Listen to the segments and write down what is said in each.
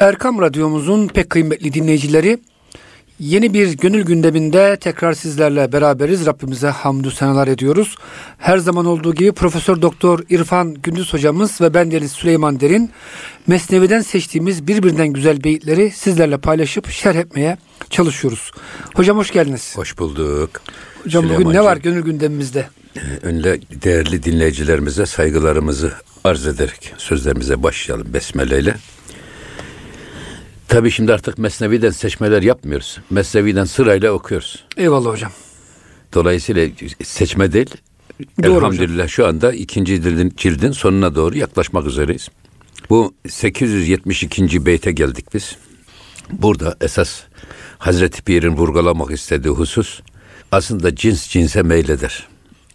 Erkam Radyomuzun pek kıymetli dinleyicileri yeni bir gönül gündeminde tekrar sizlerle beraberiz. Rabbimize hamdü senalar ediyoruz. Her zaman olduğu gibi Profesör Doktor İrfan Gündüz hocamız ve ben Deniz Süleyman Derin Mesnevi'den seçtiğimiz birbirinden güzel beyitleri sizlerle paylaşıp şerh etmeye çalışıyoruz. Hocam hoş geldiniz. Hoş bulduk. Hocam bugün ne var gönül gündemimizde? Ee, önce değerli dinleyicilerimize saygılarımızı arz ederek sözlerimize başlayalım besmele ile. Tabi şimdi artık Mesnevi'den seçmeler yapmıyoruz. Mesnevi'den sırayla okuyoruz. Eyvallah hocam. Dolayısıyla seçme değil. Doğru elhamdülillah hocam. şu anda ikinci cildin, cildin sonuna doğru yaklaşmak üzereyiz. Bu 872. beyte geldik biz. Burada esas Hazreti Pir'in vurgulamak istediği husus aslında cins cinse meyleder.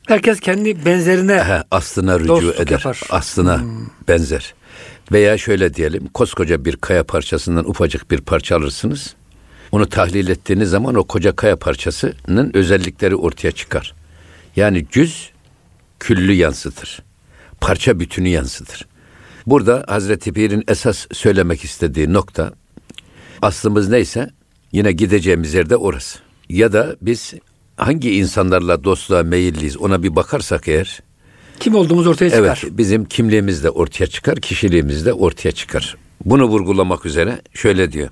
Herkes kendi benzerine He, aslına rücu eder. Yapar. Aslına hmm. benzer. Veya şöyle diyelim, koskoca bir kaya parçasından ufacık bir parça alırsınız. Onu tahlil ettiğiniz zaman o koca kaya parçasının özellikleri ortaya çıkar. Yani cüz küllü yansıtır. Parça bütünü yansıtır. Burada Hazreti Pir'in esas söylemek istediği nokta aslımız neyse yine gideceğimiz yerde orası. Ya da biz hangi insanlarla dostluğa meyilliyiz ona bir bakarsak eğer kim olduğumuz ortaya çıkar. Evet, bizim kimliğimiz de ortaya çıkar, kişiliğimiz de ortaya çıkar. Bunu vurgulamak üzere şöyle diyor.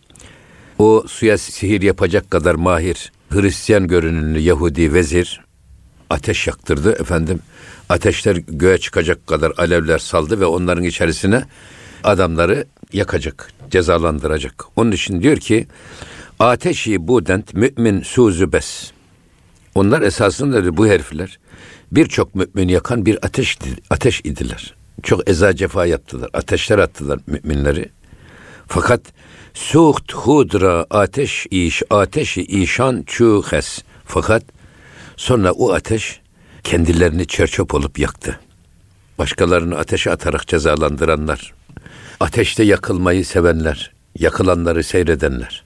O suya sihir yapacak kadar mahir, Hristiyan görünümlü Yahudi vezir ateş yaktırdı efendim. Ateşler göğe çıkacak kadar alevler saldı ve onların içerisine adamları yakacak, cezalandıracak. Onun için diyor ki ateşi budent mümin suzu bes. Onlar esasında bu herifler birçok mümin yakan bir ateş ateş idiler. Çok eza cefa yaptılar. Ateşler attılar müminleri. Fakat suht hudra ateş iş ateşi işan çuhes. Fakat sonra o ateş kendilerini çerçöp olup yaktı. Başkalarını ateşe atarak cezalandıranlar, ateşte yakılmayı sevenler, yakılanları seyredenler,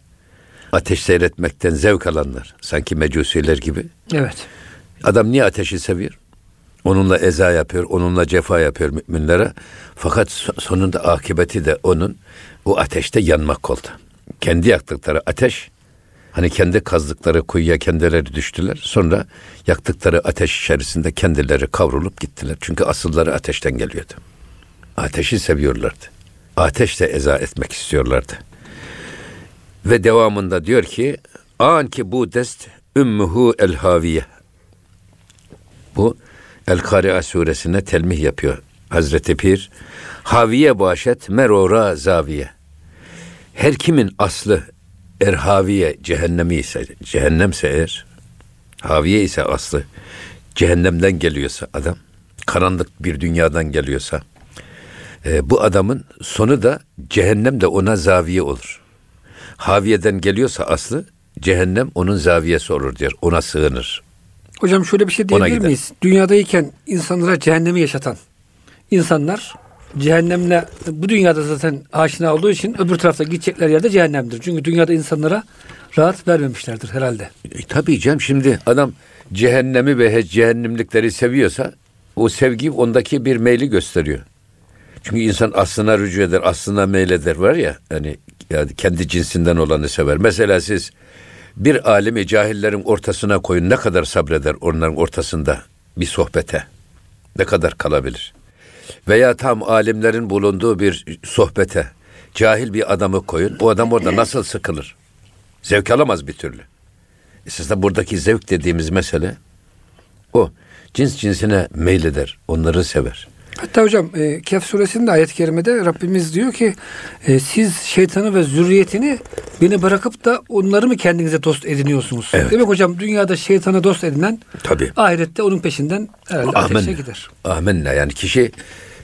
ateş seyretmekten zevk alanlar, sanki mecusiler gibi. Evet. Adam niye ateşi seviyor? Onunla eza yapıyor, onunla cefa yapıyor müminlere. Fakat sonunda akıbeti de onun o ateşte yanmak oldu. Kendi yaktıkları ateş, hani kendi kazdıkları kuyuya kendileri düştüler. Sonra yaktıkları ateş içerisinde kendileri kavrulup gittiler. Çünkü asılları ateşten geliyordu. Ateşi seviyorlardı. Ateşle eza etmek istiyorlardı. Ve devamında diyor ki, an ki bu dest ümmühü el haviye bu El-Kari'a suresine telmih yapıyor Hazreti Pir. Haviye başet merora zaviye. Her kimin aslı erhaviye cehennemi ise, cehennemse eğer, haviye ise aslı, cehennemden geliyorsa adam, karanlık bir dünyadan geliyorsa, e, bu adamın sonu da cehennem de ona zaviye olur. Haviyeden geliyorsa aslı, cehennem onun zaviyesi olur diyor, ona sığınır. Hocam şöyle bir şey diyebilir miyiz? Dünyadayken insanlara cehennemi yaşatan insanlar cehennemle bu dünyada zaten aşina olduğu için öbür tarafta gidecekler yerde cehennemdir. Çünkü dünyada insanlara rahat vermemişlerdir herhalde. E, tabii canım şimdi adam cehennemi ve cehennemlikleri seviyorsa o sevgi ondaki bir meyli gösteriyor. Çünkü insan aslına rücu eder, aslına meyleder var ya hani yani kendi cinsinden olanı sever. Mesela siz bir alimi cahillerin ortasına koyun ne kadar sabreder onların ortasında bir sohbete? Ne kadar kalabilir? Veya tam alimlerin bulunduğu bir sohbete cahil bir adamı koyun. O adam orada nasıl sıkılır? Zevk alamaz bir türlü. Esasında buradaki zevk dediğimiz mesele o. Cins cinsine meyleder, onları sever. Hatta hocam e, Kehf suresinde ayet-i kerimede Rabbimiz diyor ki e, siz şeytanı ve zürriyetini beni bırakıp da onları mı kendinize dost ediniyorsunuz? Evet. Demek hocam dünyada şeytanı dost edinen Tabii. ahirette onun peşinden herhalde Amen. ateşe gider. Amenna yani kişi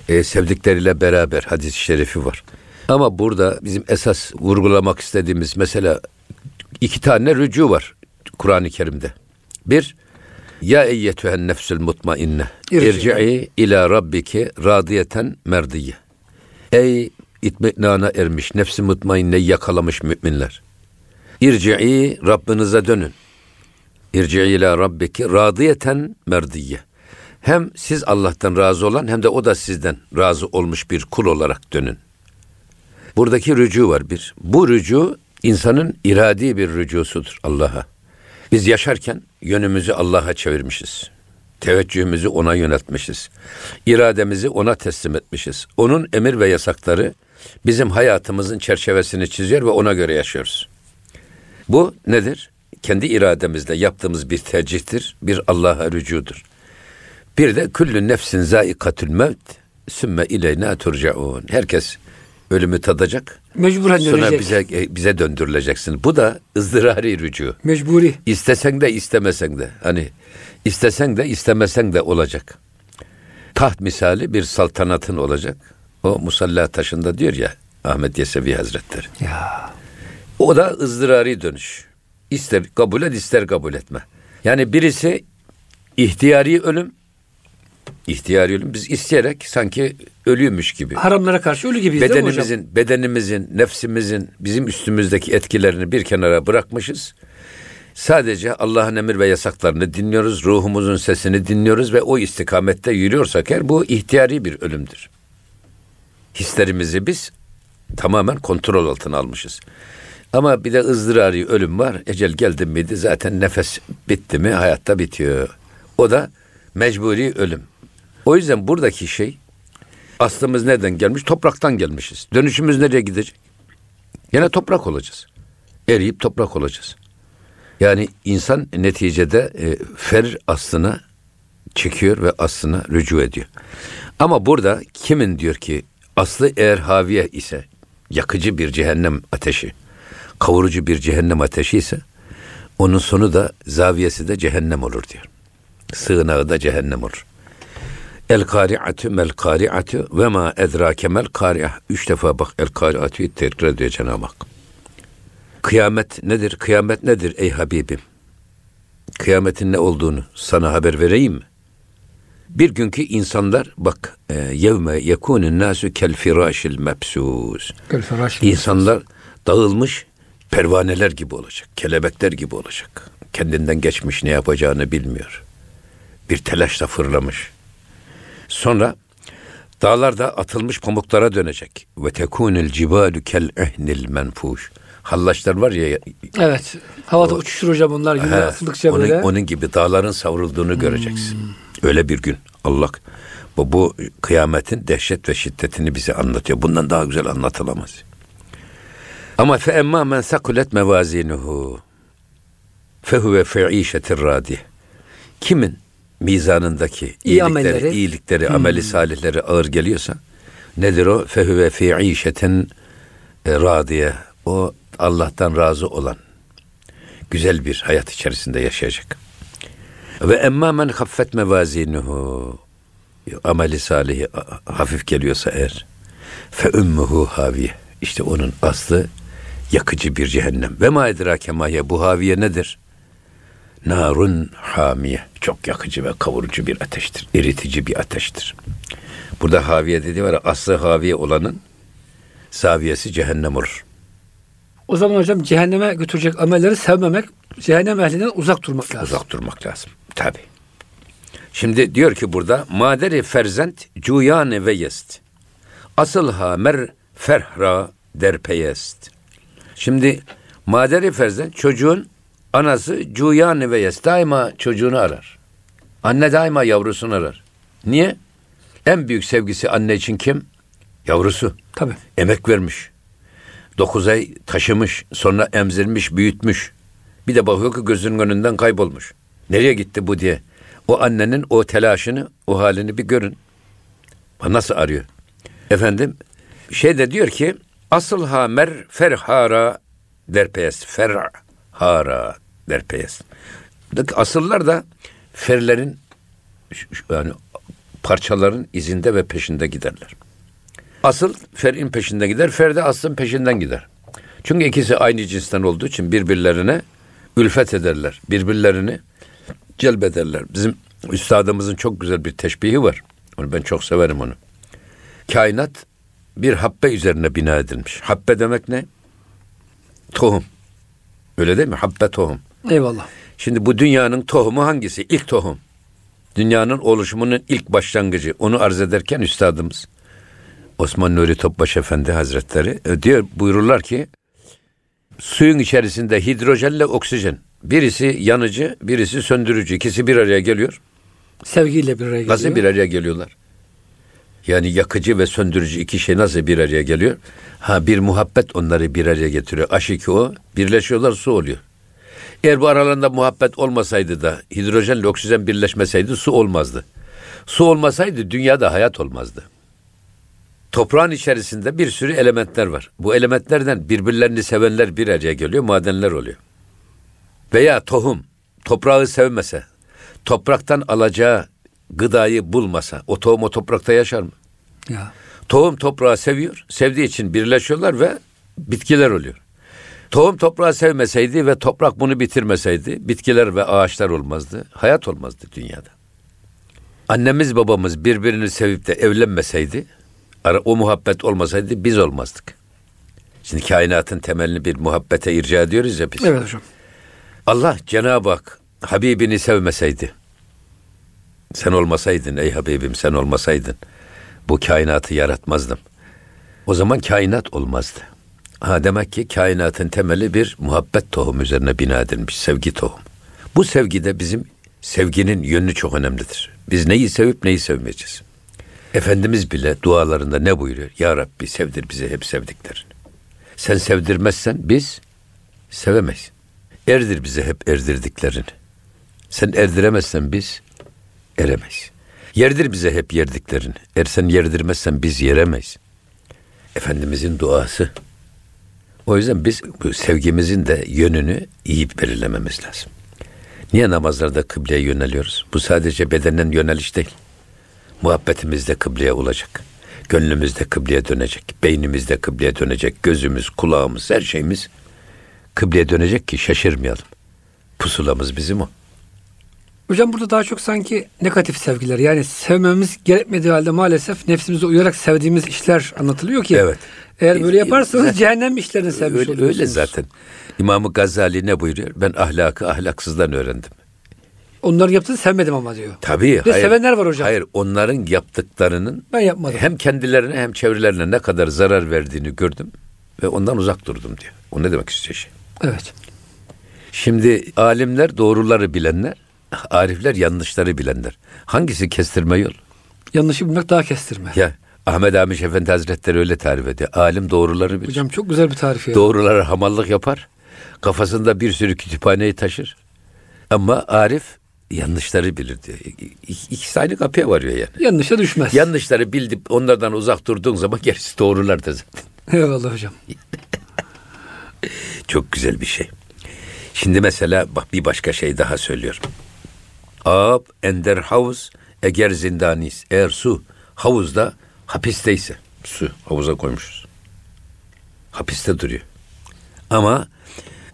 e, sevdikleriyle beraber hadis-i şerifi var. Ama burada bizim esas vurgulamak istediğimiz mesela iki tane rücu var Kur'an-ı Kerim'de. Bir, ya eyyetühen nefsül mutmainne. İrci'i ila rabbiki radiyeten merdiye. Ey itminana ermiş, nefsi mutmainne yakalamış müminler. İrci'i Rabbinize dönün. İrci'i ila rabbiki radiyeten merdiye. Hem siz Allah'tan razı olan hem de o da sizden razı olmuş bir kul olarak dönün. Buradaki rücu var bir. Bu rücu insanın iradi bir rücusudur Allah'a. Biz yaşarken yönümüzü Allah'a çevirmişiz. Teveccühümüzü ona yöneltmişiz. İrademizi ona teslim etmişiz. Onun emir ve yasakları bizim hayatımızın çerçevesini çiziyor ve ona göre yaşıyoruz. Bu nedir? Kendi irademizle yaptığımız bir tercihtir, bir Allah'a rücudur. Bir de küllü nefsin zaikatül mevt sümme ileyna turcaun. Herkes ölümü tadacak. Mecburen Sonra dönecek. bize e, bize döndürüleceksin. Bu da ızdırari rücu. Mecburi. İstesen de istemesen de. Hani istesen de istemesen de olacak. Taht misali bir saltanatın olacak. O musalla taşında diyor ya Ahmet Yesevi Hazretleri. Ya. O da ızdırari dönüş. İster kabul et ister kabul etme. Yani birisi ihtiyari ölüm. İhtiyari ölüm biz isteyerek sanki ölüymüş gibi. Haramlara karşı ölü gibiyiz değil mi hocam? Bedenimizin, bedenimizin, nefsimizin bizim üstümüzdeki etkilerini bir kenara bırakmışız. Sadece Allah'ın emir ve yasaklarını dinliyoruz, ruhumuzun sesini dinliyoruz ve o istikamette yürüyorsak eğer bu ihtiyari bir ölümdür. Hislerimizi biz tamamen kontrol altına almışız. Ama bir de ızdırari ölüm var. Ecel geldi miydi zaten nefes bitti mi hayatta bitiyor. O da mecburi ölüm. O yüzden buradaki şey aslımız nereden gelmiş? Topraktan gelmişiz. Dönüşümüz nereye gidecek? Yine toprak olacağız. Eriyip toprak olacağız. Yani insan neticede e, fer aslına çekiyor ve aslına rücu ediyor. Ama burada kimin diyor ki aslı eğer haviye ise yakıcı bir cehennem ateşi, kavurucu bir cehennem ateşi ise onun sonu da zaviyesi de cehennem olur diyor. Sığınağı da cehennem olur. El kari'atü mel kari'atü ve ma edrake mel kari'ah. Üç defa bak el kari'atü tekrar ediyor Cenab-ı Hak. Kıyamet nedir? Kıyamet nedir ey Habibim? Kıyametin ne olduğunu sana haber vereyim mi? Bir günkü insanlar bak e, yevme yekunun nasu kel. Gel feraş. İnsanlar dağılmış pervaneler gibi olacak. Kelebekler gibi olacak. Kendinden geçmiş ne yapacağını bilmiyor. Bir telaşla fırlamış. Sonra dağlar da atılmış pamuklara dönecek. Ve tekunel cibalu kel ehnil menfuş. Hallaçlar var ya Evet. Havada uçuşur hocam onlar gibi He, atıldıkça onun, böyle. onun gibi dağların savrulduğunu göreceksin. Öyle bir gün Allah bu, bu kıyametin dehşet ve şiddetini bize anlatıyor. Bundan daha güzel anlatılamaz. Ama fe emma men sakulet mevazinuhu fehuve fi işetir radi. Kimin mizanındaki İyi iyilikleri, amelleri. iyilikleri, ameli salihleri ağır geliyorsa nedir o? Fehuve fi işetin e, radiye. O Allah'tan razı olan güzel bir hayat içerisinde yaşayacak. Ve emma men haffet mevazinuhu ameli salihi hafif geliyorsa eğer fe ummuhu haviye. İşte onun aslı yakıcı bir cehennem. Ve ma edrake mahiye bu haviye nedir? Narun hamiye. Çok yakıcı ve kavurucu bir ateştir. Eritici bir ateştir. Burada haviye dediği var aslı haviye olanın saviyesi cehennem olur. O zaman hocam cehenneme götürecek amelleri sevmemek, cehennem ehlinden uzak durmak lazım. Uzak durmak lazım. Tabi. Şimdi diyor ki burada maderi ferzent cuyane ve yest. Asılha mer ferhra derpeyest. Şimdi maderi ferzent çocuğun anası cuyane ve yest. Daima çocuğunu arar. Anne daima yavrusunu arar. Niye? En büyük sevgisi anne için kim? Yavrusu. Tabii. Emek vermiş. Dokuz ay taşımış, sonra emzirmiş, büyütmüş. Bir de bakıyor ki gözünün önünden kaybolmuş. Nereye gitti bu diye. O annenin o telaşını, o halini bir görün. Nasıl arıyor? Efendim, şey de diyor ki, asıl hamer ferhara derpeyes. Ferhara derpeyes. Buradaki Asıllar da ferlerin yani parçaların izinde ve peşinde giderler. Asıl ferin peşinde gider, fer de aslın peşinden gider. Çünkü ikisi aynı cinsten olduğu için birbirlerine ülfet ederler. Birbirlerini celbederler. Bizim üstadımızın çok güzel bir teşbihi var. Onu ben çok severim onu. Kainat bir habbe üzerine bina edilmiş. Habbe demek ne? Tohum. Öyle değil mi? Habbe tohum. Eyvallah. Şimdi bu dünyanın tohumu hangisi? İlk tohum. Dünyanın oluşumunun ilk başlangıcı. Onu arz ederken üstadımız Osman Nuri Topbaş Efendi Hazretleri e, diyor buyururlar ki suyun içerisinde hidrojenle oksijen birisi yanıcı birisi söndürücü ikisi bir araya geliyor. Sevgiyle bir araya geliyor. Nasıl bir araya geliyorlar? Yani yakıcı ve söndürücü iki şey nasıl bir araya geliyor? Ha bir muhabbet onları bir araya getiriyor. Aşık o. Birleşiyorlar su oluyor. Eğer bu aralarında muhabbet olmasaydı da hidrojenle oksijen birleşmeseydi su olmazdı. Su olmasaydı dünyada hayat olmazdı. Toprağın içerisinde bir sürü elementler var. Bu elementlerden birbirlerini sevenler bir araya geliyor, madenler oluyor. Veya tohum toprağı sevmese, topraktan alacağı gıdayı bulmasa o tohum o toprakta yaşar mı? Ya. Tohum toprağı seviyor. Sevdiği için birleşiyorlar ve bitkiler oluyor. Tohum toprağı sevmeseydi ve toprak bunu bitirmeseydi bitkiler ve ağaçlar olmazdı. Hayat olmazdı dünyada. Annemiz babamız birbirini sevip de evlenmeseydi, o muhabbet olmasaydı biz olmazdık. Şimdi kainatın temelini bir muhabbete irca ediyoruz ya biz. Evet hocam. Allah Cenab-ı Hak Habibini sevmeseydi, sen olmasaydın ey Habibim sen olmasaydın bu kainatı yaratmazdım. O zaman kainat olmazdı. Ha demek ki kainatın temeli bir muhabbet tohum üzerine bina edilmiş sevgi tohum. Bu sevgide bizim sevginin yönü çok önemlidir. Biz neyi sevip neyi sevmeyeceğiz. Efendimiz bile dualarında ne buyuruyor? Ya Rabbi sevdir bize hep sevdiklerini. Sen sevdirmezsen biz sevemeyiz. Erdir bize hep erdirdiklerini. Sen erdiremezsen biz eremeyiz. Yerdir bize hep yerdiklerini. Eğer sen yerdirmezsen biz yeremeyiz. Efendimizin duası. O yüzden biz bu sevgimizin de yönünü iyi belirlememiz lazım. Niye namazlarda kıbleye yöneliyoruz? Bu sadece bedenen yöneliş değil. Muhabbetimiz de kıbleye olacak. Gönlümüz de kıbleye dönecek. Beynimiz de kıbleye dönecek. Gözümüz, kulağımız, her şeyimiz kıbleye dönecek ki şaşırmayalım. Pusulamız bizim o. Hocam burada daha çok sanki negatif sevgiler yani sevmemiz gerekmediği halde maalesef nefsimize uyarak sevdiğimiz işler anlatılıyor ki. Evet. Eğer böyle yaparsanız zaten, cehennem işlerini sevmiş öyle, oluyorsunuz. Öyle zaten. İmam-ı Gazali ne buyuruyor? Ben ahlakı ahlaksızdan öğrendim. Onların yaptığını sevmedim ama diyor. Tabii. Bir hayır, sevenler var hocam. Hayır onların yaptıklarının ben yapmadım. hem kendilerine hem çevrelerine ne kadar zarar verdiğini gördüm ve ondan uzak durdum diyor. O ne demek istiyor şey? Evet. Şimdi alimler doğruları bilenler, arifler yanlışları bilenler. Hangisi kestirme yol? Yanlışı bilmek daha kestirme. Ya Ahmet Amiş Efendi Hazretleri öyle tarif ediyor. Alim doğruları bilir. Hocam çok güzel bir tarif ya. Doğruları hamallık yapar. Kafasında bir sürü kütüphaneyi taşır. Ama Arif yanlışları bilir diyor. İkisi aynı kapıya varıyor yani. Yanlışa düşmez. Yanlışları bildip onlardan uzak durduğun zaman gerisi doğrulardır zaten. Eyvallah hocam. Çok güzel bir şey. Şimdi mesela bak bir başka şey daha söylüyorum. Ab ender havuz eğer zindanis. Eğer su havuzda hapisteyse su havuza koymuşuz. Hapiste duruyor. Ama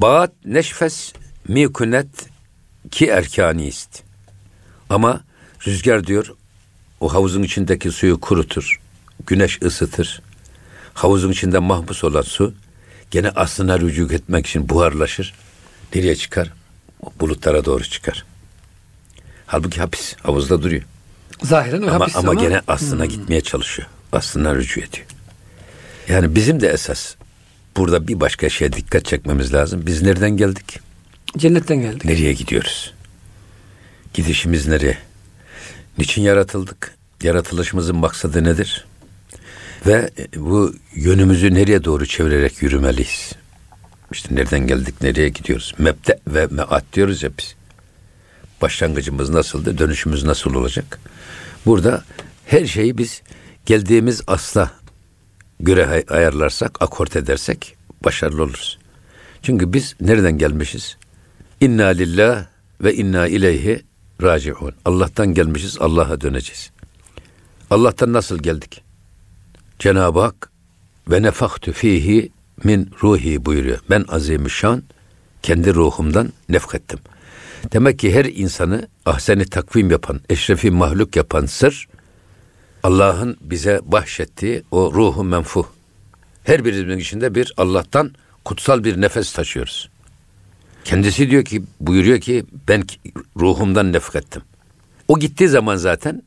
baat neşfes mikunet ki erkanist. Ama rüzgar diyor o havuzun içindeki suyu kurutur. Güneş ısıtır. Havuzun içinde mahpus olan su gene aslına rücu etmek için buharlaşır. Nereye çıkar? Bulutlara doğru çıkar. Halbuki hapis havuzda duruyor. Zahiren o ama, hapis ama, ama gene aslına hmm. gitmeye çalışıyor. Aslına rücu ediyor. Yani bizim de esas burada bir başka şeye dikkat çekmemiz lazım. Biz nereden geldik? Cennetten geldik. Nereye gidiyoruz? Gidişimiz nereye? Niçin yaratıldık? Yaratılışımızın maksadı nedir? Ve bu yönümüzü nereye doğru çevirerek yürümeliyiz? İşte nereden geldik, nereye gidiyoruz? Mebde ve meat diyoruz ya biz. Başlangıcımız nasıldı, dönüşümüz nasıl olacak? Burada her şeyi biz geldiğimiz asla göre ayarlarsak, akort edersek başarılı oluruz. Çünkü biz nereden gelmişiz? İnna lillah ve inna ileyhi raciun. Allah'tan gelmişiz, Allah'a döneceğiz. Allah'tan nasıl geldik? Cenab-ı Hak ve nefaktu fihi min ruhi buyuruyor. Ben azimüşşan kendi ruhumdan nefkettim. Demek ki her insanı ahseni takvim yapan, eşrefi mahluk yapan sır Allah'ın bize bahşettiği o ruhu menfuh. Her birimizin içinde bir Allah'tan kutsal bir nefes taşıyoruz. Kendisi diyor ki, buyuruyor ki ben ruhumdan nefkettim. O gittiği zaman zaten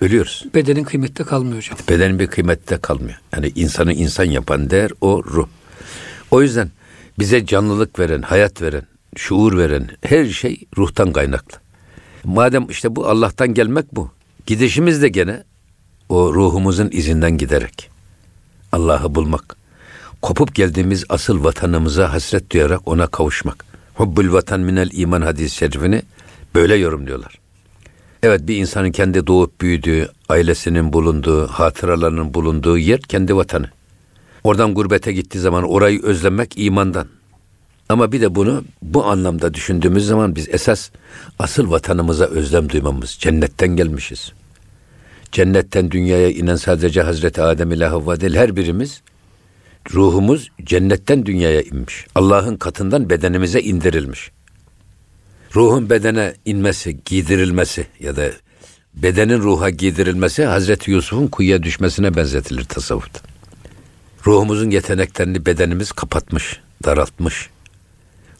Ölüyoruz. Bedenin kıymette kalmıyor hocam. Bedenin bir kıymette kalmıyor. Yani insanı insan yapan değer o ruh. O yüzden bize canlılık veren, hayat veren, şuur veren her şey ruhtan kaynaklı. Madem işte bu Allah'tan gelmek bu. Gidişimiz de gene o ruhumuzun izinden giderek. Allah'ı bulmak. Kopup geldiğimiz asıl vatanımıza hasret duyarak ona kavuşmak. Hubbul vatan minel iman hadis-i şerifini böyle yorumluyorlar. Evet bir insanın kendi doğup büyüdüğü, ailesinin bulunduğu, hatıralarının bulunduğu yer kendi vatanı. Oradan gurbete gittiği zaman orayı özlemek imandan. Ama bir de bunu bu anlamda düşündüğümüz zaman biz esas asıl vatanımıza özlem duymamız, cennetten gelmişiz. Cennetten dünyaya inen sadece Hazreti Adem ile Havva değil her birimiz ruhumuz cennetten dünyaya inmiş. Allah'ın katından bedenimize indirilmiş. Ruhun bedene inmesi, giydirilmesi ya da bedenin ruha giydirilmesi Hazreti Yusuf'un kuyuya düşmesine benzetilir tasavvufta. Ruhumuzun yeteneklerini bedenimiz kapatmış, daraltmış.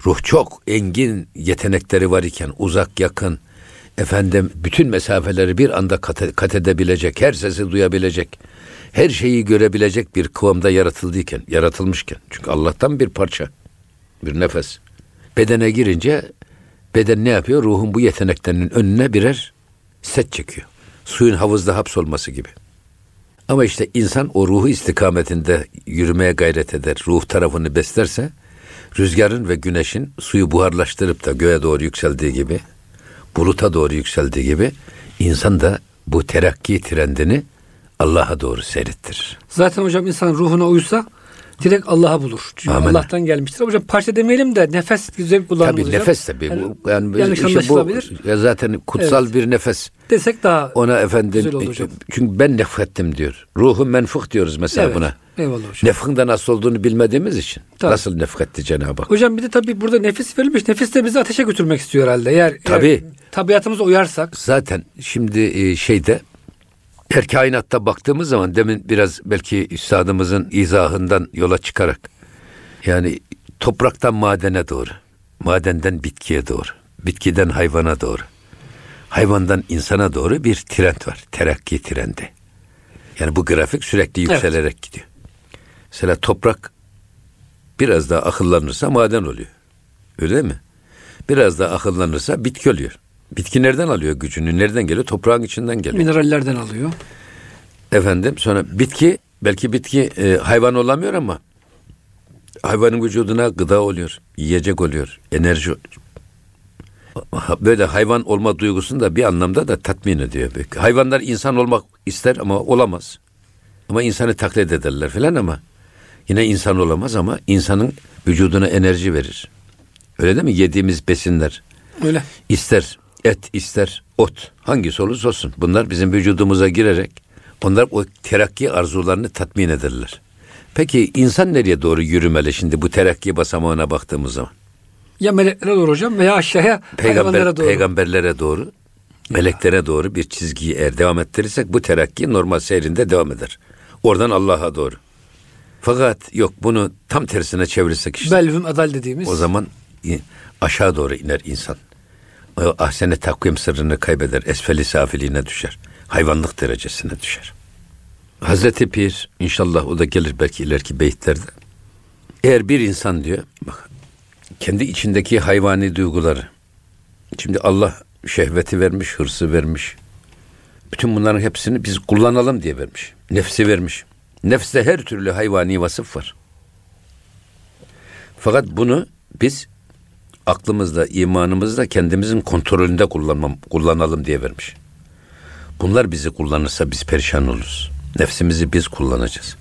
Ruh çok engin yetenekleri var iken uzak yakın efendim bütün mesafeleri bir anda kat, kat edebilecek, her sesi duyabilecek, her şeyi görebilecek bir kıvamda yaratıldıyken, yaratılmışken. Çünkü Allah'tan bir parça, bir nefes. Bedene girince beden ne yapıyor? Ruhun bu yeteneklerinin önüne birer set çekiyor. Suyun havuzda hapsolması gibi. Ama işte insan o ruhu istikametinde yürümeye gayret eder, ruh tarafını beslerse, rüzgarın ve güneşin suyu buharlaştırıp da göğe doğru yükseldiği gibi, buluta doğru yükseldiği gibi, insan da bu terakki trendini Allah'a doğru seyrettirir. Zaten hocam insan ruhuna uysa direkt Allah'a bulur. Çünkü Amen. Allah'tan gelmiştir. Hocam parça demeyelim de nefes güzel kullanılır. Tabii nefes tabii. Yani, yani yanlış işte bu ya zaten kutsal evet. bir nefes. Desek daha ona efendim hocam. Çünkü ben nefrettim diyor. Ruhum menfuh diyoruz mesela evet. buna. Eyvallah hocam. Nefhin de nasıl olduğunu bilmediğimiz için. Tabii. Nasıl nefretti Cenab-ı Hak? Hocam bir de tabii burada nefis verilmiş. Nefis de bizi ateşe götürmek istiyor herhalde. Eğer, tabii. eğer tabiatımıza uyarsak. Zaten şimdi e, şeyde her kainatta baktığımız zaman demin biraz belki üstadımızın izahından yola çıkarak yani topraktan madene doğru, madenden bitkiye doğru, bitkiden hayvana doğru, hayvandan insana doğru bir trend var. Terakki trendi. Yani bu grafik sürekli yükselerek evet. gidiyor. Mesela toprak biraz daha akıllanırsa maden oluyor. Öyle mi? Biraz daha akıllanırsa bitki oluyor. Bitki nereden alıyor gücünü? Nereden geliyor? Toprağın içinden geliyor. Minerallerden alıyor. Efendim sonra bitki belki bitki e, hayvan olamıyor ama hayvanın vücuduna gıda oluyor, yiyecek oluyor, enerji oluyor. Böyle hayvan olma duygusunu da bir anlamda da tatmin ediyor. Hayvanlar insan olmak ister ama olamaz. Ama insanı taklit ederler filan ama yine insan olamaz ama insanın vücuduna enerji verir. Öyle değil mi? Yediğimiz besinler. Öyle. İster et ister ot hangisi olursa olsun bunlar bizim vücudumuza girerek onlar o terakki arzularını tatmin ederler. Peki insan nereye doğru yürümeli şimdi bu terakki basamağına baktığımız zaman? Ya meleklere doğru hocam veya aşağıya Peygamber, hayvanlara doğru. Peygamberlere doğru, meleklere doğru bir çizgiyi eğer devam ettirirsek bu terakki normal seyrinde devam eder. Oradan Allah'a doğru. Fakat yok bunu tam tersine çevirirsek işte. Belvüm adal dediğimiz. O zaman aşağı doğru iner insan. Ahsene takvim sırrını kaybeder. Esfeli safiliğine düşer hayvanlık derecesine düşer. Hazreti Pir inşallah o da gelir belki ileriki beyitlerde. Eğer bir insan diyor bak kendi içindeki hayvani duyguları şimdi Allah şehveti vermiş, hırsı vermiş. Bütün bunların hepsini biz kullanalım diye vermiş. Nefsi vermiş. Nefste her türlü hayvani vasıf var. Fakat bunu biz aklımızda, imanımızda kendimizin kontrolünde kullanmam, kullanalım diye vermiş. Bunlar bizi kullanırsa biz perişan oluruz. Nefsimizi biz kullanacağız.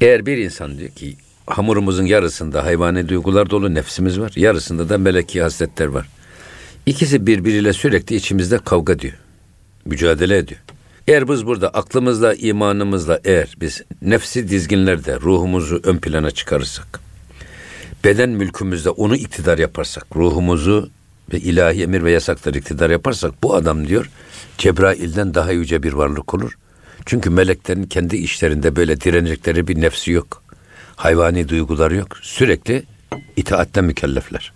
Eğer bir insan diyor ki hamurumuzun yarısında hayvani duygular dolu nefsimiz var. Yarısında da meleki hasletler var. İkisi birbiriyle sürekli içimizde kavga diyor. Mücadele ediyor. Eğer biz burada aklımızla, imanımızla eğer biz nefsi dizginlerde ruhumuzu ön plana çıkarırsak, beden mülkümüzde onu iktidar yaparsak, ruhumuzu ve ilahi emir ve yasakları iktidar yaparsak bu adam diyor Cebrail'den daha yüce bir varlık olur. Çünkü meleklerin kendi işlerinde böyle direnecekleri bir nefsi yok. Hayvani duyguları yok. Sürekli itaatle mükellefler.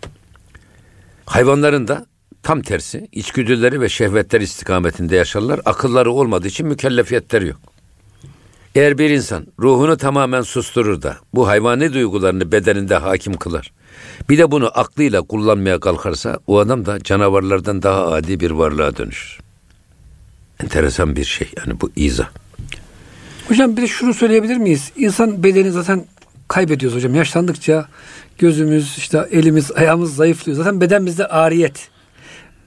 Hayvanların da tam tersi içgüdüleri ve şehvetler istikametinde yaşarlar. Akılları olmadığı için mükellefiyetleri yok. Eğer bir insan ruhunu tamamen susturur da bu hayvani duygularını bedeninde hakim kılar. Bir de bunu aklıyla kullanmaya kalkarsa o adam da canavarlardan daha adi bir varlığa dönüşür. Enteresan bir şey yani bu izah. Hocam bir de şunu söyleyebilir miyiz? İnsan bedeni zaten kaybediyoruz hocam. Yaşlandıkça gözümüz, işte elimiz, ayağımız zayıflıyor. Zaten beden bizde ariyet.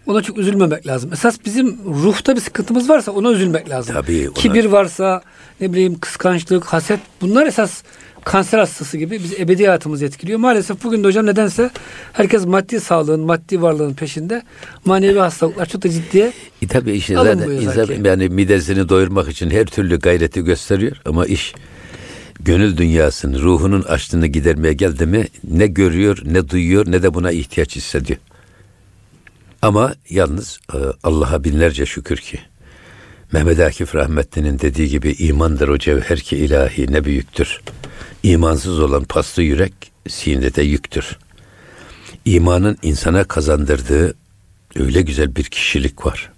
Ona çok üzülmemek lazım. Esas bizim ruhta bir sıkıntımız varsa ona üzülmek lazım. Tabii, ona... Kibir varsa, ne bileyim kıskançlık, haset bunlar esas kanser hastası gibi biz ebedi hayatımızı etkiliyor. Maalesef bugün de hocam nedense herkes maddi sağlığın, maddi varlığın peşinde. Manevi hastalıklar çok da ciddiye e tabii işin zaten insan yani midesini doyurmak için her türlü gayreti gösteriyor ama iş gönül dünyasının, ruhunun açlığını gidermeye geldi mi ne görüyor, ne duyuyor, ne de buna ihtiyaç hissediyor. Ama yalnız e, Allah'a binlerce şükür ki Mehmet Akif Rahmetli'nin dediği gibi imandır o cevher ki ilahi ne büyüktür. İmansız olan paslı yürek sinede yüktür. İmanın insana kazandırdığı öyle güzel bir kişilik var.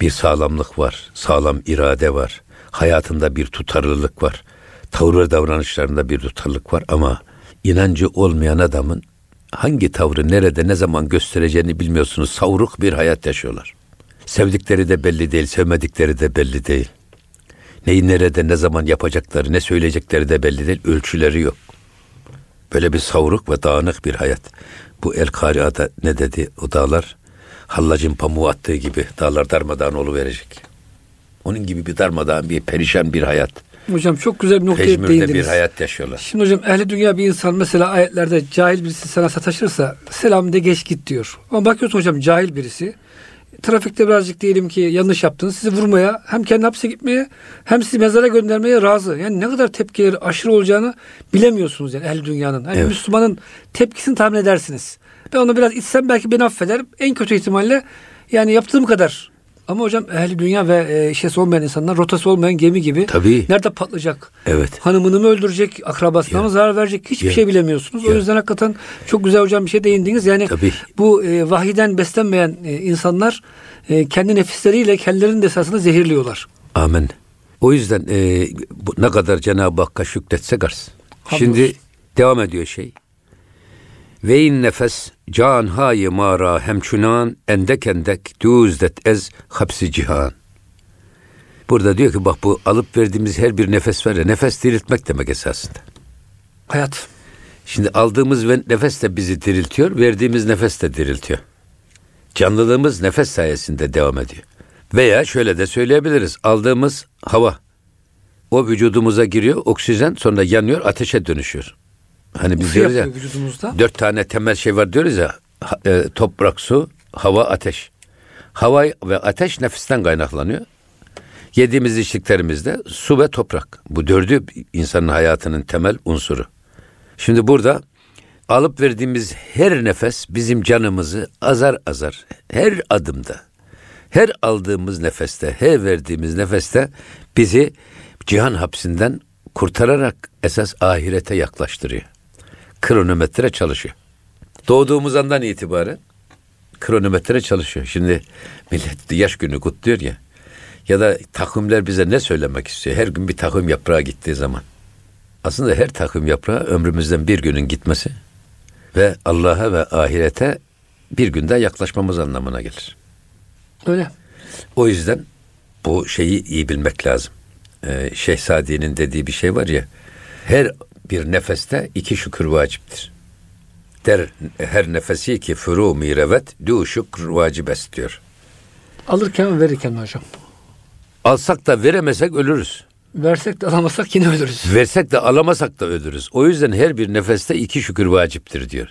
Bir sağlamlık var, sağlam irade var. Hayatında bir tutarlılık var. Tavır ve davranışlarında bir tutarlılık var ama inancı olmayan adamın hangi tavrı nerede ne zaman göstereceğini bilmiyorsunuz. Savruk bir hayat yaşıyorlar. Sevdikleri de belli değil, sevmedikleri de belli değil. Neyi nerede ne zaman yapacakları, ne söyleyecekleri de belli değil. Ölçüleri yok. Böyle bir savruk ve dağınık bir hayat. Bu El Karia'da ne dedi? O dağlar hallacın pamuğu attığı gibi dağlar darmadağın verecek. Onun gibi bir darmadağın bir perişan bir hayat. Hocam çok güzel bir noktaya Pejmürde değindiniz. bir hayat yaşıyorlar. Şimdi hocam ehli dünya bir insan mesela ayetlerde cahil birisi sana sataşırsa selam de geç git diyor. Ama bakıyorsun hocam cahil birisi trafikte birazcık diyelim ki yanlış yaptınız. Sizi vurmaya hem kendi hapse gitmeye hem sizi mezara göndermeye razı. Yani ne kadar tepkileri aşırı olacağını bilemiyorsunuz yani ehli dünyanın. Yani evet. Müslümanın tepkisini tahmin edersiniz. Ben onu biraz içsem belki beni affeder. En kötü ihtimalle yani yaptığım kadar ama hocam ehli dünya ve e, işesi olmayan insanlar rotası olmayan gemi gibi. Tabii. Nerede patlayacak? Evet. Hanımını mı öldürecek? Akrabasına mı zarar verecek? Hiçbir ya. şey bilemiyorsunuz. Ya. O yüzden hakikaten çok güzel hocam bir şey değindiniz. Yani Tabii. bu e, vahiden beslenmeyen e, insanlar e, kendi nefisleriyle kendilerinin de esasında zehirliyorlar. Amin. O yüzden e, bu, ne kadar Cenab-ı Hakk'a şükretsek arz. Şimdi devam ediyor şey. Ve in nefes can hayi mara hemçunan endek endek düzdet ez hapsi cihan. Burada diyor ki bak bu alıp verdiğimiz her bir nefes var ya nefes diriltmek demek esasında. Hayat. Şimdi aldığımız nefes de bizi diriltiyor, verdiğimiz nefes de diriltiyor. Canlılığımız nefes sayesinde devam ediyor. Veya şöyle de söyleyebiliriz. Aldığımız hava o vücudumuza giriyor, oksijen sonra yanıyor, ateşe dönüşüyor. Hani biz diyoruz ya vücudumuzda. dört tane temel şey var diyoruz ya e, toprak, su, hava, ateş. Hava ve ateş nefisten kaynaklanıyor. Yediğimiz içtiklerimizde su ve toprak. Bu dördü insanın hayatının temel unsuru. Şimdi burada alıp verdiğimiz her nefes bizim canımızı azar azar her adımda, her aldığımız nefeste, her verdiğimiz nefeste bizi cihan hapsinden kurtararak esas ahirete yaklaştırıyor kronometre çalışıyor. Doğduğumuz andan itibaren kronometre çalışıyor. Şimdi millet yaş günü kutluyor ya. Ya da takvimler bize ne söylemek istiyor? Her gün bir takvim yaprağı gittiği zaman. Aslında her takvim yaprağı ömrümüzden bir günün gitmesi ve Allah'a ve ahirete bir günde yaklaşmamız anlamına gelir. Öyle. O yüzden bu şeyi iyi bilmek lazım. Ee, Şehzadi'nin dediği bir şey var ya. Her bir nefeste iki şükür vaciptir. Der her nefesi ki furu mirevet du şükür vacibes diyor. Alırken verirken hocam. Alsak da veremesek ölürüz. Versek de alamasak yine ölürüz. Versek de alamasak da ölürüz. O yüzden her bir nefeste iki şükür vaciptir diyor.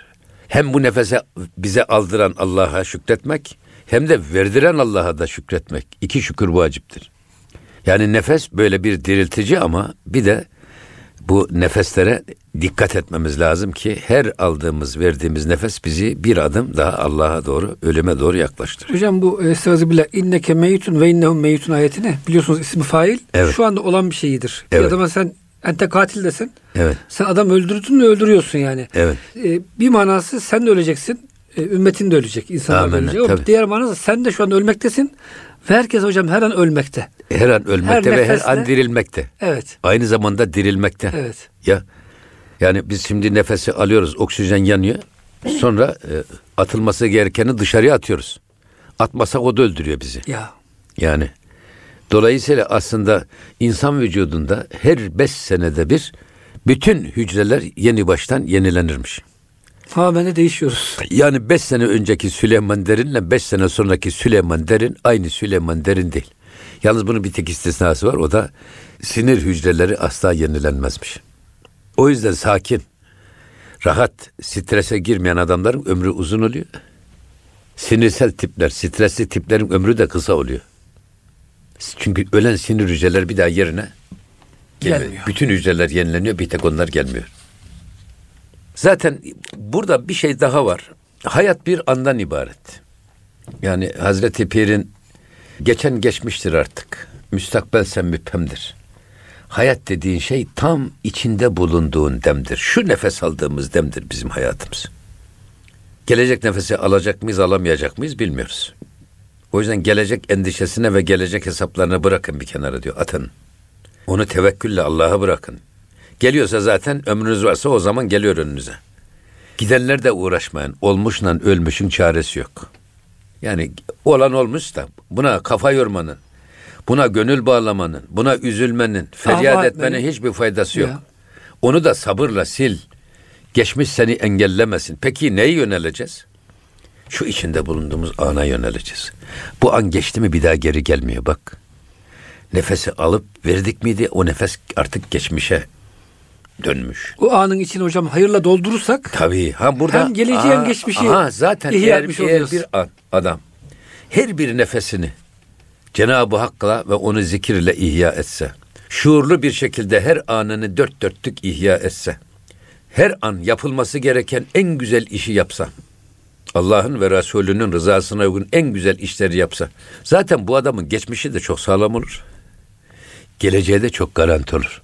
Hem bu nefese bize aldıran Allah'a şükretmek hem de verdiren Allah'a da şükretmek. iki şükür vaciptir. Yani nefes böyle bir diriltici ama bir de bu nefeslere dikkat etmemiz lazım ki her aldığımız, verdiğimiz nefes bizi bir adım daha Allah'a doğru, ölüme doğru yaklaştırır. Hocam bu estağfirullah inneke meyitun ve innehum meyitun ayetini biliyorsunuz ismi fail evet. şu anda olan bir şeyidir. Evet. Bir adama sen ente katil desin. Evet. Sen adam öldürdün mü öldürüyorsun yani. Evet. Ee, bir manası sen de öleceksin. e, ümmetin de ölecek, insanlar Amenna, ölecek. O diğer manası sen de şu an ölmektesin ve herkes hocam her an ölmekte. Her an ölmekte Her ve her nefesle- an dirilmekte. Evet. Aynı zamanda dirilmekte. Evet. Ya yani biz şimdi nefesi alıyoruz, oksijen yanıyor. Sonra e, atılması gerekeni dışarıya atıyoruz. Atmasak o da öldürüyor bizi. Ya. Yani dolayısıyla aslında insan vücudunda her beş senede bir bütün hücreler yeni baştan yenilenirmiş. De değişiyoruz. Yani beş sene önceki Süleyman Derin'le beş sene sonraki Süleyman Derin aynı Süleyman Derin değil. Yalnız bunun bir tek istisnası var. O da sinir hücreleri asla yenilenmezmiş. O yüzden sakin, rahat, strese girmeyen adamların ömrü uzun oluyor. Sinirsel tipler, stresli tiplerin ömrü de kısa oluyor. Çünkü ölen sinir hücreler bir daha yerine gelmiyor. Gelmiyor. Bütün hücreler yenileniyor, bir tek onlar gelmiyor. Zaten burada bir şey daha var. Hayat bir andan ibaret. Yani Hazreti Pir'in geçen geçmiştir artık. Müstakbel sen müphemdir. Hayat dediğin şey tam içinde bulunduğun demdir. Şu nefes aldığımız demdir bizim hayatımız. Gelecek nefesi alacak mıyız, alamayacak mıyız bilmiyoruz. O yüzden gelecek endişesine ve gelecek hesaplarına bırakın bir kenara diyor. Atın. Onu tevekkülle Allah'a bırakın. Geliyorsa zaten ömrünüz varsa o zaman geliyor önünüze. Gidenler de uğraşmayın. Olmuşla ölmüşün çaresi yok. Yani olan olmuş da buna kafa yormanın, buna gönül bağlamanın, buna üzülmenin, feryat Ah, etmenin etmenin. hiçbir faydası yok. Ya. Onu da sabırla sil. Geçmiş seni engellemesin. Peki neye yöneleceğiz? Şu içinde bulunduğumuz ana yöneleceğiz. Bu an geçti mi bir daha geri gelmiyor bak. Nefesi alıp verdik miydi o nefes artık geçmişe dönmüş. O anın için hocam hayırla doldurursak Tabii. Ha burada Hem geleceği hem geçmişi aha, zaten ihya etmiş oluyoruz. bir adam her bir nefesini Cenab-ı Hakk'la ve onu zikirle ihya etse, şuurlu bir şekilde her anını dört dörtlük ihya etse, her an yapılması gereken en güzel işi yapsa, Allah'ın ve Resulünün rızasına uygun en güzel işleri yapsa, zaten bu adamın geçmişi de çok sağlam olur. Geleceği de çok garanti olur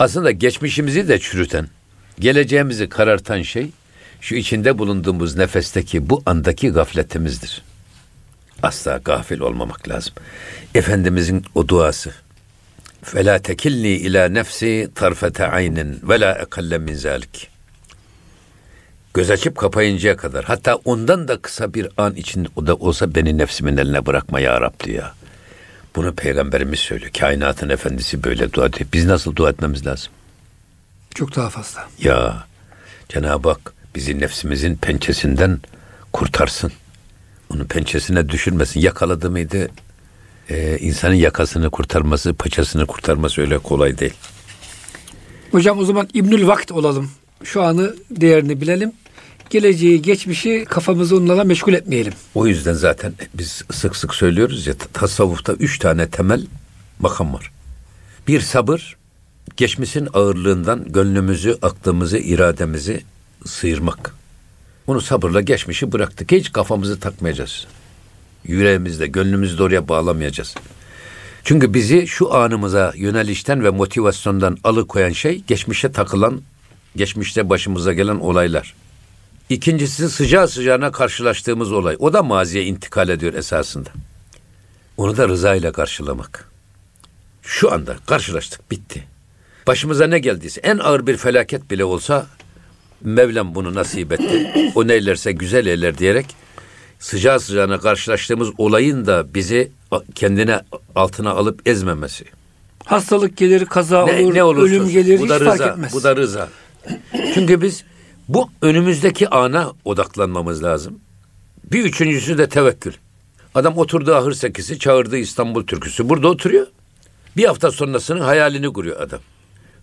aslında geçmişimizi de çürüten, geleceğimizi karartan şey şu içinde bulunduğumuz nefesteki bu andaki gafletimizdir. Asla gafil olmamak lazım. Efendimizin o duası. Fela tekilni ila nefsi tarfete aynin ve la ekalle min zalik. Göz açıp kapayıncaya kadar hatta ondan da kısa bir an için o da olsa beni nefsimin eline bırakma ya Rabbi ya. Bunu peygamberimiz söylüyor. Kainatın efendisi böyle dua ediyor. Biz nasıl dua etmemiz lazım? çok daha fazla. Ya Cenab-ı Hak bizi nefsimizin pençesinden kurtarsın. Onu pençesine düşürmesin. Yakaladı mıydı e, insanın yakasını kurtarması, paçasını kurtarması öyle kolay değil. Hocam o zaman İbnül Vakt olalım. Şu anı değerini bilelim. Geleceği, geçmişi kafamızı onlarla meşgul etmeyelim. O yüzden zaten biz sık sık söylüyoruz ya tasavvufta üç tane temel makam var. Bir sabır, geçmişin ağırlığından gönlümüzü, aklımızı, irademizi sıyırmak. Bunu sabırla geçmişi bıraktık. Hiç kafamızı takmayacağız. Yüreğimizde, gönlümüzde oraya bağlamayacağız. Çünkü bizi şu anımıza yönelişten ve motivasyondan alıkoyan şey geçmişe takılan, geçmişte başımıza gelen olaylar. İkincisi sıcağı sıcağına karşılaştığımız olay. O da maziye intikal ediyor esasında. Onu da rıza ile karşılamak. Şu anda karşılaştık, bitti. Başımıza ne geldiyse, en ağır bir felaket bile olsa Mevlam bunu nasip etti. O neylerse güzel eyler diyerek sıcağı sıcağına karşılaştığımız olayın da bizi kendine altına alıp ezmemesi. Hastalık gelir, kaza Ne, olur, ne olursa ölüm gelir bu hiç da fark rıza, etmez. Bu da rıza. Çünkü biz bu önümüzdeki ana odaklanmamız lazım. Bir üçüncüsü de tevekkül. Adam oturduğu ahır sekisi çağırdığı İstanbul türküsü. Burada oturuyor. Bir hafta sonrasının hayalini kuruyor adam.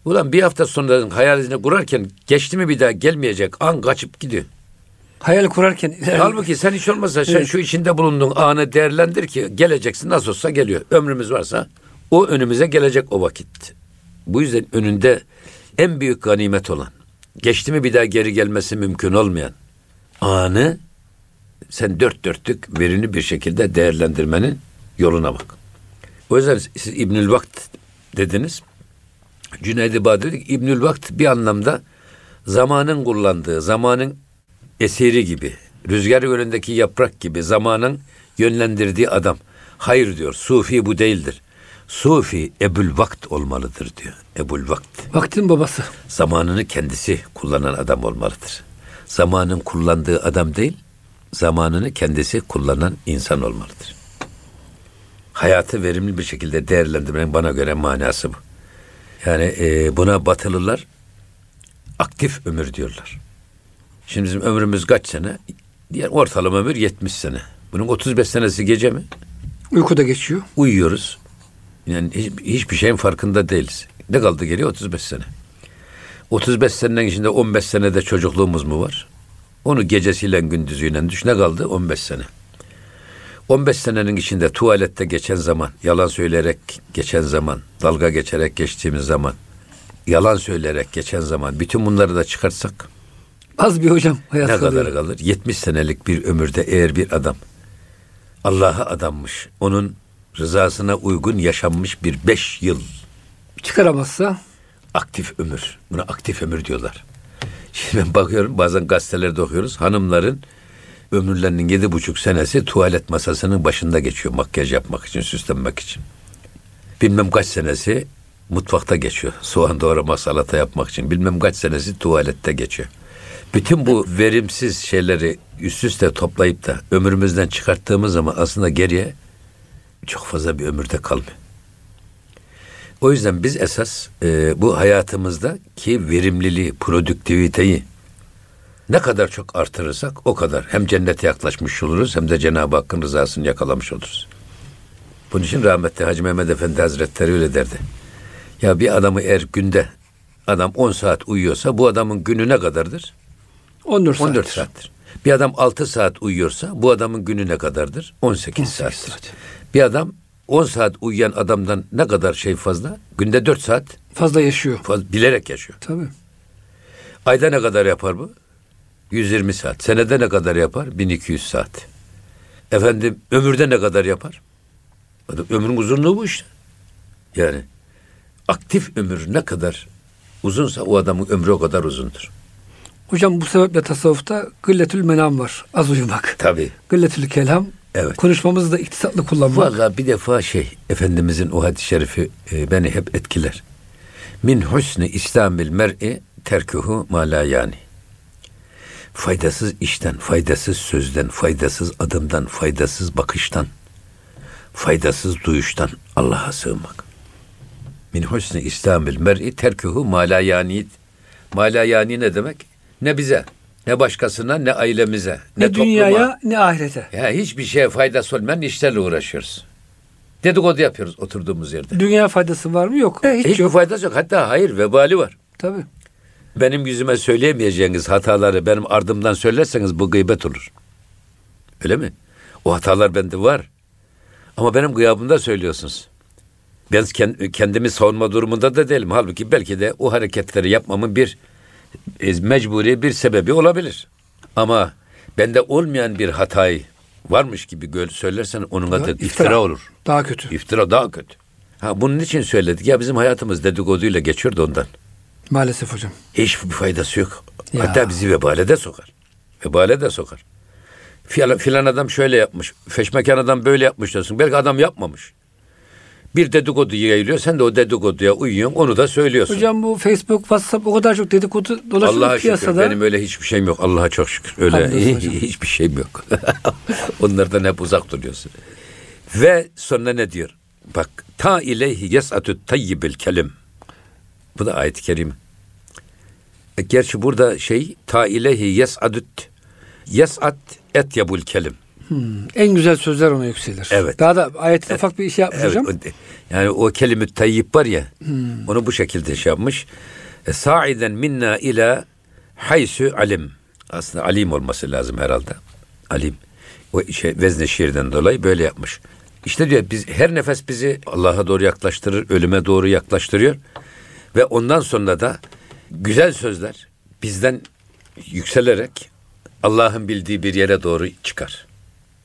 Ulan bir hafta sonra hayalini kurarken geçti mi bir daha gelmeyecek an kaçıp gidiyor. Hayal kurarken Halbuki sen hiç olmazsa sen Evet. şu içinde bulunduğun anı değerlendir ki geleceksin nasıl olsa geliyor. Ömrümüz varsa o önümüze gelecek o vakit. Bu yüzden önünde en büyük ganimet olan, geçti mi bir daha geri gelmesi mümkün olmayan anı sen dört dörtlük verini bir şekilde değerlendirmenin yoluna bak. O yüzden siz İbnül Vakt dediniz. Cüneyd-i Bağdadi dedi ki, İbnül Vakt bir anlamda zamanın kullandığı, zamanın eseri gibi, Rüzgar yönündeki yaprak gibi zamanın yönlendirdiği adam. Hayır diyor. Sufi bu değildir. Sufi ebul vakt olmalıdır diyor. Ebul vakt. Vaktin babası. Zamanını kendisi kullanan adam olmalıdır. Zamanın kullandığı adam değil, zamanını kendisi kullanan insan olmalıdır. Hayatı verimli bir şekilde değerlendirmenin bana göre manası bu. Yani e, buna batılılar aktif ömür diyorlar. Şimdi bizim ömrümüz kaç sene? Diğer ortalama ömür 70 sene. Bunun 35 senesi gece mi? Uykuda geçiyor. Uyuyoruz. Yani hiç, hiçbir şeyin farkında değiliz. Ne kaldı geriye 35 sene. 35 senenin içinde 15 senede çocukluğumuz mu var? Onu gecesiyle gündüzüyle düş. Ne kaldı? 15 sene. 15 senenin içinde tuvalette geçen zaman, yalan söyleyerek geçen zaman, dalga geçerek geçtiğimiz zaman, yalan söyleyerek geçen zaman, bütün bunları da çıkartsak Az bir hocam hayat ne kalıyor. kadar kalır? 70 senelik bir ömürde eğer bir adam Allah'a adanmış, onun rızasına uygun yaşanmış bir beş yıl Çıkaramazsa aktif ömür. Buna aktif ömür diyorlar. Şimdi ben bakıyorum bazen gazetelerde okuyoruz. Hanımların ömürlerinin yedi buçuk senesi tuvalet masasının başında geçiyor makyaj yapmak için, süslenmek için. Bilmem kaç senesi mutfakta geçiyor. Soğan doğramak, salata yapmak için. Bilmem kaç senesi tuvalette geçiyor. Bütün bu verimsiz şeyleri üst üste toplayıp da ömrümüzden çıkarttığımız zaman aslında geriye çok fazla bir ömürde kalmıyor. O yüzden biz esas e, bu hayatımızda ki verimliliği, produktiviteyi ne kadar çok artırırsak o kadar hem cennete yaklaşmış oluruz hem de Cenab-ı Hakk'ın rızasını yakalamış oluruz. Bunun için rahmetli Hacı Mehmet Efendi Hazretleri öyle derdi. Ya bir adamı eğer günde adam 10 saat uyuyorsa bu adamın günü ne kadardır? 14 saat. 14 saattir. Bir adam 6 saat uyuyorsa bu adamın günü ne kadardır? 18, 18 saattir. saat. Bir adam 10 saat uyuyan adamdan ne kadar şey fazla? Günde 4 saat Fazla yaşıyor. fazla, bilerek yaşıyor. Tabii. Ayda ne kadar yapar bu? 120 saat. Senede ne kadar yapar? 1200 saat. Efendim ömürde ne kadar yapar? Adam, ömrün uzunluğu bu işte. Yani aktif ömür ne kadar uzunsa o adamın ömrü o kadar uzundur. Hocam bu sebeple tasavvufta gılletül menam var. Az uyumak. Tabii. Gılletül kelam. Evet. Konuşmamızı da iktisatlı kullanmak. Vallahi bir defa şey Efendimizin o hadis-i şerifi e, beni hep etkiler. Min husni İslamil mer'i terkuhu ma la yani. Faydasız işten, faydasız sözden, faydasız adımdan, faydasız bakıştan, faydasız duyuştan Allah'a sığınmak. Min husni İslamil mer'i terkuhu ma la yani. Ma la yani ne demek? Ne bize, ne başkasına, ne ailemize, ne, ne dünyaya topluma. ne ahirete. Ya hiçbir şeye faydası olmayan işlerle uğraşıyoruz. Dedikodu yapıyoruz oturduğumuz yerde. Dünya faydası var mı? Yok. E, hiç Hiçbir yok. faydası yok. Hatta hayır vebali var. Tabii. Benim yüzüme söyleyemeyeceğiniz hataları benim ardımdan söylerseniz bu gıybet olur. Öyle mi? O hatalar bende var. Ama benim gıyabımda söylüyorsunuz. Ben kend- kendimi savunma durumunda da değilim. Halbuki belki de o hareketleri yapmamın bir mecburi bir sebebi olabilir. Ama bende olmayan bir hatayı varmış gibi söylersen onun adı iftira. iftira olur. Daha kötü. İftira daha kötü. Ha bunun için söyledik. Ya bizim hayatımız dedikoduyla geçiyor da ondan. Maalesef hocam. Hiçbir faydası yok. Ya. Hatta bizi vebale de sokar. Vebale de sokar. Filan, filan adam şöyle yapmış. Feşmekan adam böyle yapmış diyorsun. Belki adam yapmamış. Bir dedikodu yayılıyor. Sen de o dedikoduya uyuyorsun. Onu da söylüyorsun. Hocam bu Facebook, WhatsApp o kadar çok dedikodu dolaşıyor Allah'a piyasada. şükür. Benim öyle hiçbir şeyim yok. Allah'a çok şükür. Öyle hiçbir şeyim yok. Onlardan hep uzak duruyorsun. Ve sonra ne diyor? Bak ta ileyhi yes'atü tayyibil kelim. Bu da ayet-i kerime. Gerçi burada şey ta ileyhi yes'adüt yes'at et yabul kelim. En güzel sözler ona yükselir. Evet. Daha da ayette ufak bir şey yapmış Evet, hocam. yani o kelime tayyip var ya onu bu şekilde şey yapmış. E, Sa'iden minna ila haysu alim. Aslında alim olması lazım herhalde. Alim. O şey vezne şiirden dolayı böyle yapmış. İşte diyor biz her nefes bizi Allah'a doğru yaklaştırır, ölüme doğru yaklaştırıyor. Ve ondan sonra da güzel sözler bizden yükselerek Allah'ın bildiği bir yere doğru çıkar.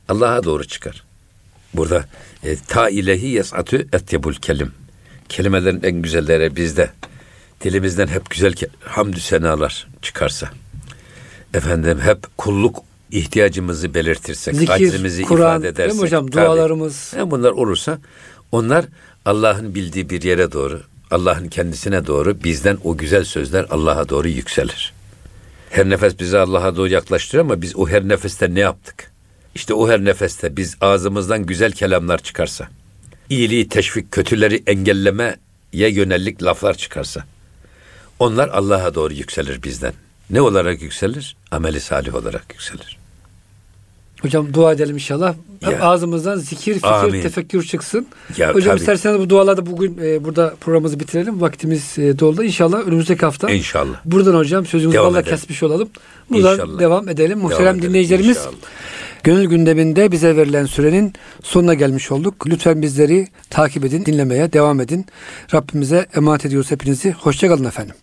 Allah'a doğru çıkar. Burada e, ta ilehi yes'atü etyebul kelim. Kelimelerin en güzelleri bizde. Dilimizden hep güzel ke- hamdü senalar çıkarsa. Efendim hep kulluk ihtiyacımızı belirtirsek, Zikir, aczimizi Kur'an, ifade edersek. değil hocam? tabii. Dualarımız. Yani bunlar olursa onlar Allah'ın bildiği bir yere doğru, Allah'ın kendisine doğru bizden o güzel sözler Allah'a doğru yükselir. Her nefes bizi Allah'a doğru yaklaştırıyor ama biz o her nefeste ne yaptık? İşte o her nefeste biz ağzımızdan güzel kelamlar çıkarsa, iyiliği teşvik, kötüleri engellemeye yönelik laflar çıkarsa, onlar Allah'a doğru yükselir bizden. Ne olarak yükselir? Ameli salih olarak yükselir. Hocam dua edelim inşallah. Ya. ağzımızdan zikir, fikir, Amin. tefekkür çıksın. Ya, Hocam tabii. isterseniz bu dualarda bugün e, burada programımızı bitirelim. Vaktimiz e, doldu. İnşallah önümüzdeki hafta İnşallah. buradan hocam sözümüzü valla kesmiş olalım. Buradan İnşallah. devam edelim. Muhterem edelim, dinleyicilerimiz inşallah. Gönül gündeminde bize verilen sürenin sonuna gelmiş olduk. Lütfen bizleri takip edin, dinlemeye devam edin. Rabbimize emanet ediyoruz hepinizi. Hoşçakalın efendim.